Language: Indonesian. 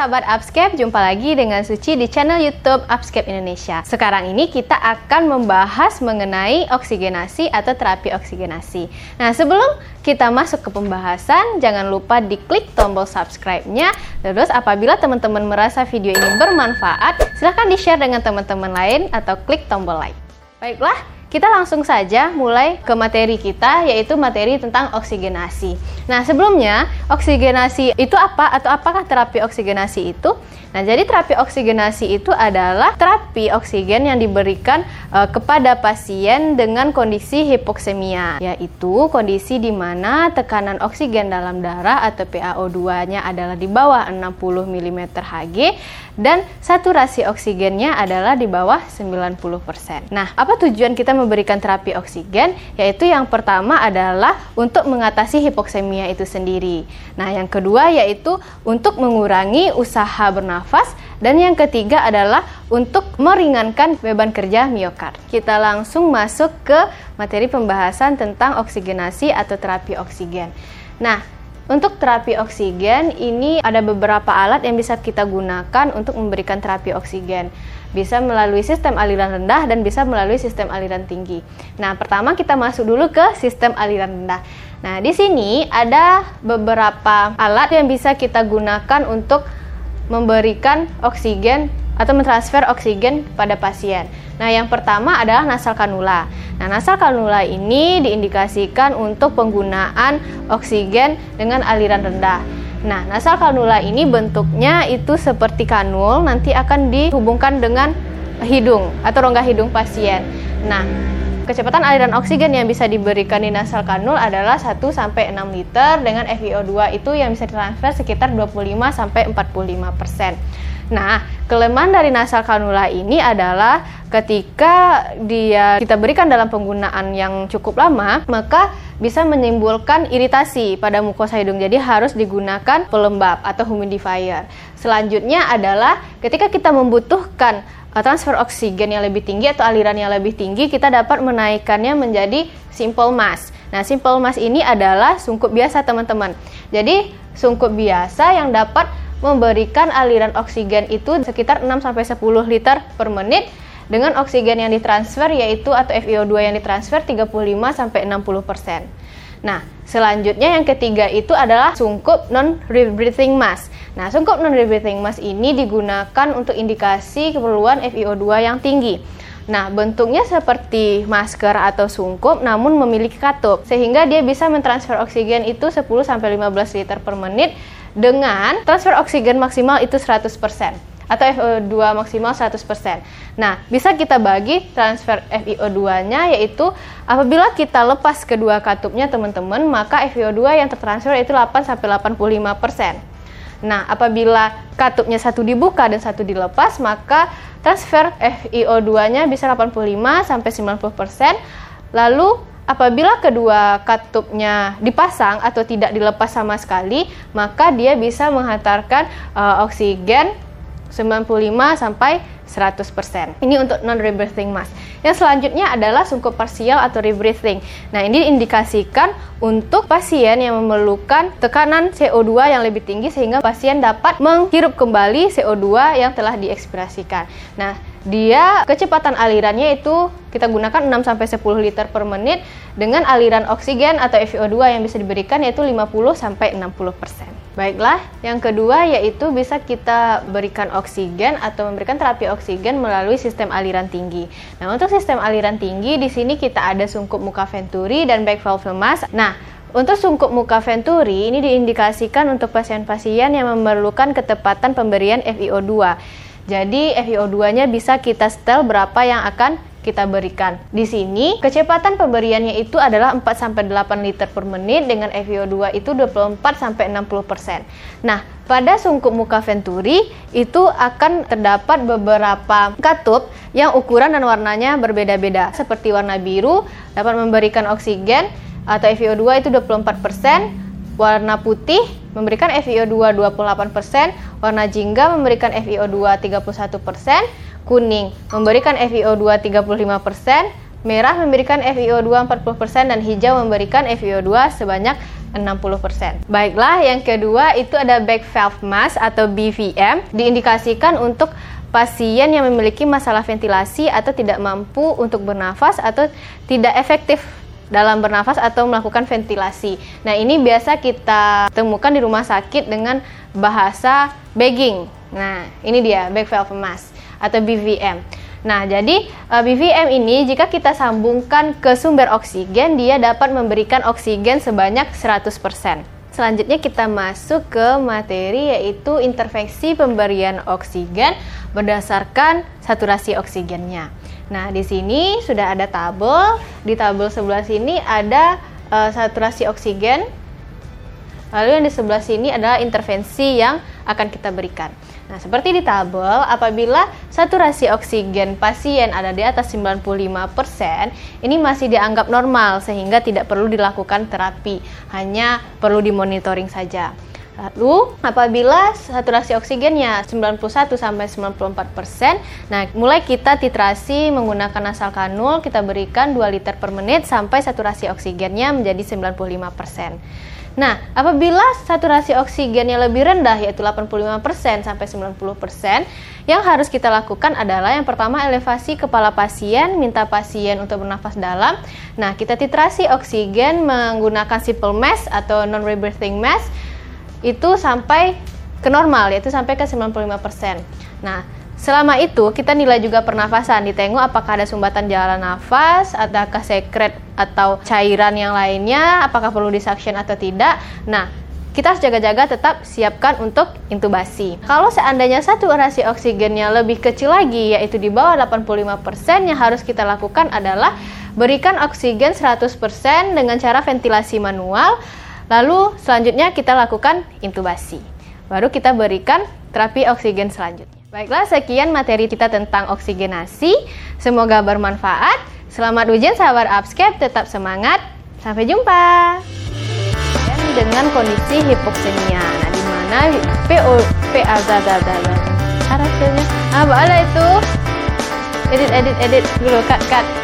sahabat Upscape, jumpa lagi dengan Suci di channel YouTube Upscape Indonesia. Sekarang ini kita akan membahas mengenai oksigenasi atau terapi oksigenasi. Nah, sebelum kita masuk ke pembahasan, jangan lupa diklik tombol subscribe-nya. Terus apabila teman-teman merasa video ini bermanfaat, silahkan di-share dengan teman-teman lain atau klik tombol like. Baiklah, kita langsung saja mulai ke materi kita yaitu materi tentang oksigenasi. Nah, sebelumnya oksigenasi itu apa atau apakah terapi oksigenasi itu? Nah, jadi terapi oksigenasi itu adalah terapi oksigen yang diberikan e, kepada pasien dengan kondisi hipoksemia, yaitu kondisi di mana tekanan oksigen dalam darah atau PaO2-nya adalah di bawah 60 mm Hg dan saturasi oksigennya adalah di bawah 90%. Nah, apa tujuan kita memberikan terapi oksigen? Yaitu yang pertama adalah untuk mengatasi hipoksemia itu sendiri. Nah, yang kedua yaitu untuk mengurangi usaha bernafas nafas dan yang ketiga adalah untuk meringankan beban kerja miokard. Kita langsung masuk ke materi pembahasan tentang oksigenasi atau terapi oksigen. Nah, untuk terapi oksigen ini ada beberapa alat yang bisa kita gunakan untuk memberikan terapi oksigen. Bisa melalui sistem aliran rendah dan bisa melalui sistem aliran tinggi. Nah, pertama kita masuk dulu ke sistem aliran rendah. Nah, di sini ada beberapa alat yang bisa kita gunakan untuk memberikan oksigen atau mentransfer oksigen pada pasien. Nah, yang pertama adalah nasal kanula. Nah, nasal kanula ini diindikasikan untuk penggunaan oksigen dengan aliran rendah. Nah, nasal kanula ini bentuknya itu seperti kanul, nanti akan dihubungkan dengan hidung atau rongga hidung pasien. Nah, kecepatan aliran oksigen yang bisa diberikan di nasal kanul adalah 1 sampai 6 liter dengan FiO2 itu yang bisa ditransfer sekitar 25 sampai 45%. Nah, kelemahan dari nasal kanula ini adalah ketika dia kita berikan dalam penggunaan yang cukup lama, maka bisa menimbulkan iritasi pada mukosa hidung. Jadi harus digunakan pelembab atau humidifier. Selanjutnya adalah ketika kita membutuhkan transfer oksigen yang lebih tinggi atau aliran yang lebih tinggi, kita dapat menaikkannya menjadi simple mass. Nah, simple mass ini adalah sungkup biasa, teman-teman. Jadi, sungkup biasa yang dapat memberikan aliran oksigen itu sekitar 6 sampai 10 liter per menit dengan oksigen yang ditransfer yaitu atau FiO2 yang ditransfer 35 sampai 60%. Nah, selanjutnya yang ketiga itu adalah sungkup non-rebreathing mass. Nah, sungkup non-rebreathing mass ini digunakan untuk indikasi keperluan FiO2 yang tinggi. Nah, bentuknya seperti masker atau sungkup namun memiliki katup sehingga dia bisa mentransfer oksigen itu 10 sampai 15 liter per menit dengan transfer oksigen maksimal itu 100% atau FiO2 maksimal 100%. Nah, bisa kita bagi transfer FiO2-nya yaitu apabila kita lepas kedua katupnya teman-teman, maka FiO2 yang tertransfer itu 8 sampai 85%. Nah, apabila katupnya satu dibuka dan satu dilepas, maka transfer FiO2-nya bisa 85 sampai 90%. Lalu apabila kedua katupnya dipasang atau tidak dilepas sama sekali, maka dia bisa menghantarkan uh, oksigen 95 sampai 100%. Ini untuk non rebreathing mask. Yang selanjutnya adalah sungkup parsial atau rebreathing. Nah, ini diindikasikan untuk pasien yang memerlukan tekanan CO2 yang lebih tinggi sehingga pasien dapat menghirup kembali CO2 yang telah diekspirasikan. Nah, dia kecepatan alirannya itu kita gunakan 6 sampai 10 liter per menit dengan aliran oksigen atau FiO2 yang bisa diberikan yaitu 50 sampai 60%. Baiklah, yang kedua yaitu bisa kita berikan oksigen atau memberikan terapi oksigen melalui sistem aliran tinggi. Nah, untuk sistem aliran tinggi di sini kita ada sungkup muka venturi dan back valve lemas. Nah, untuk sungkup muka venturi ini diindikasikan untuk pasien-pasien yang memerlukan ketepatan pemberian FiO2. Jadi FiO2-nya bisa kita setel berapa yang akan kita berikan. Di sini kecepatan pemberiannya itu adalah 4 sampai 8 liter per menit dengan FiO2 itu 24 sampai 60%. Nah, pada sungkup muka venturi itu akan terdapat beberapa katup yang ukuran dan warnanya berbeda-beda. Seperti warna biru dapat memberikan oksigen atau FiO2 itu 24%, warna putih memberikan FiO2 28%, warna jingga memberikan FiO2 31%, kuning memberikan FiO2 35%, merah memberikan FiO2 40% dan hijau memberikan FiO2 sebanyak 60%. Baiklah, yang kedua itu ada back valve mask atau BVM diindikasikan untuk pasien yang memiliki masalah ventilasi atau tidak mampu untuk bernafas atau tidak efektif dalam bernafas atau melakukan ventilasi. Nah, ini biasa kita temukan di rumah sakit dengan bahasa bagging. Nah, ini dia back valve mask atau BVM. Nah, jadi uh, BVM ini jika kita sambungkan ke sumber oksigen, dia dapat memberikan oksigen sebanyak 100%. Selanjutnya kita masuk ke materi yaitu intervensi pemberian oksigen berdasarkan saturasi oksigennya. Nah, di sini sudah ada tabel. Di tabel sebelah sini ada uh, saturasi oksigen. Lalu yang di sebelah sini adalah intervensi yang akan kita berikan. Nah, seperti di tabel, apabila saturasi oksigen pasien ada di atas 95%, ini masih dianggap normal sehingga tidak perlu dilakukan terapi, hanya perlu dimonitoring saja. Lalu, apabila saturasi oksigennya 91 sampai 94%, nah mulai kita titrasi menggunakan nasal kanul, kita berikan 2 liter per menit sampai saturasi oksigennya menjadi 95%. Nah, apabila saturasi oksigennya lebih rendah yaitu 85% sampai 90%, yang harus kita lakukan adalah yang pertama elevasi kepala pasien, minta pasien untuk bernafas dalam. Nah, kita titrasi oksigen menggunakan simple mask atau non rebreathing mask itu sampai ke normal yaitu sampai ke 95%. Nah, Selama itu kita nilai juga pernafasan, ditengok apakah ada sumbatan jalan nafas, adakah sekret atau cairan yang lainnya, apakah perlu disuction atau tidak. Nah, kita harus jaga-jaga tetap siapkan untuk intubasi. Kalau seandainya saturasi oksigennya lebih kecil lagi, yaitu di bawah 85%, yang harus kita lakukan adalah berikan oksigen 100% dengan cara ventilasi manual, lalu selanjutnya kita lakukan intubasi. Baru kita berikan terapi oksigen selanjutnya. Baiklah, sekian materi kita tentang oksigenasi. Semoga bermanfaat. Selamat ujian sahabat Upscape, tetap semangat. Sampai jumpa. Dan dengan kondisi hipoksemia, nah di mana PO PA hasilnya apa ada itu? Edit edit edit dulu cut cut.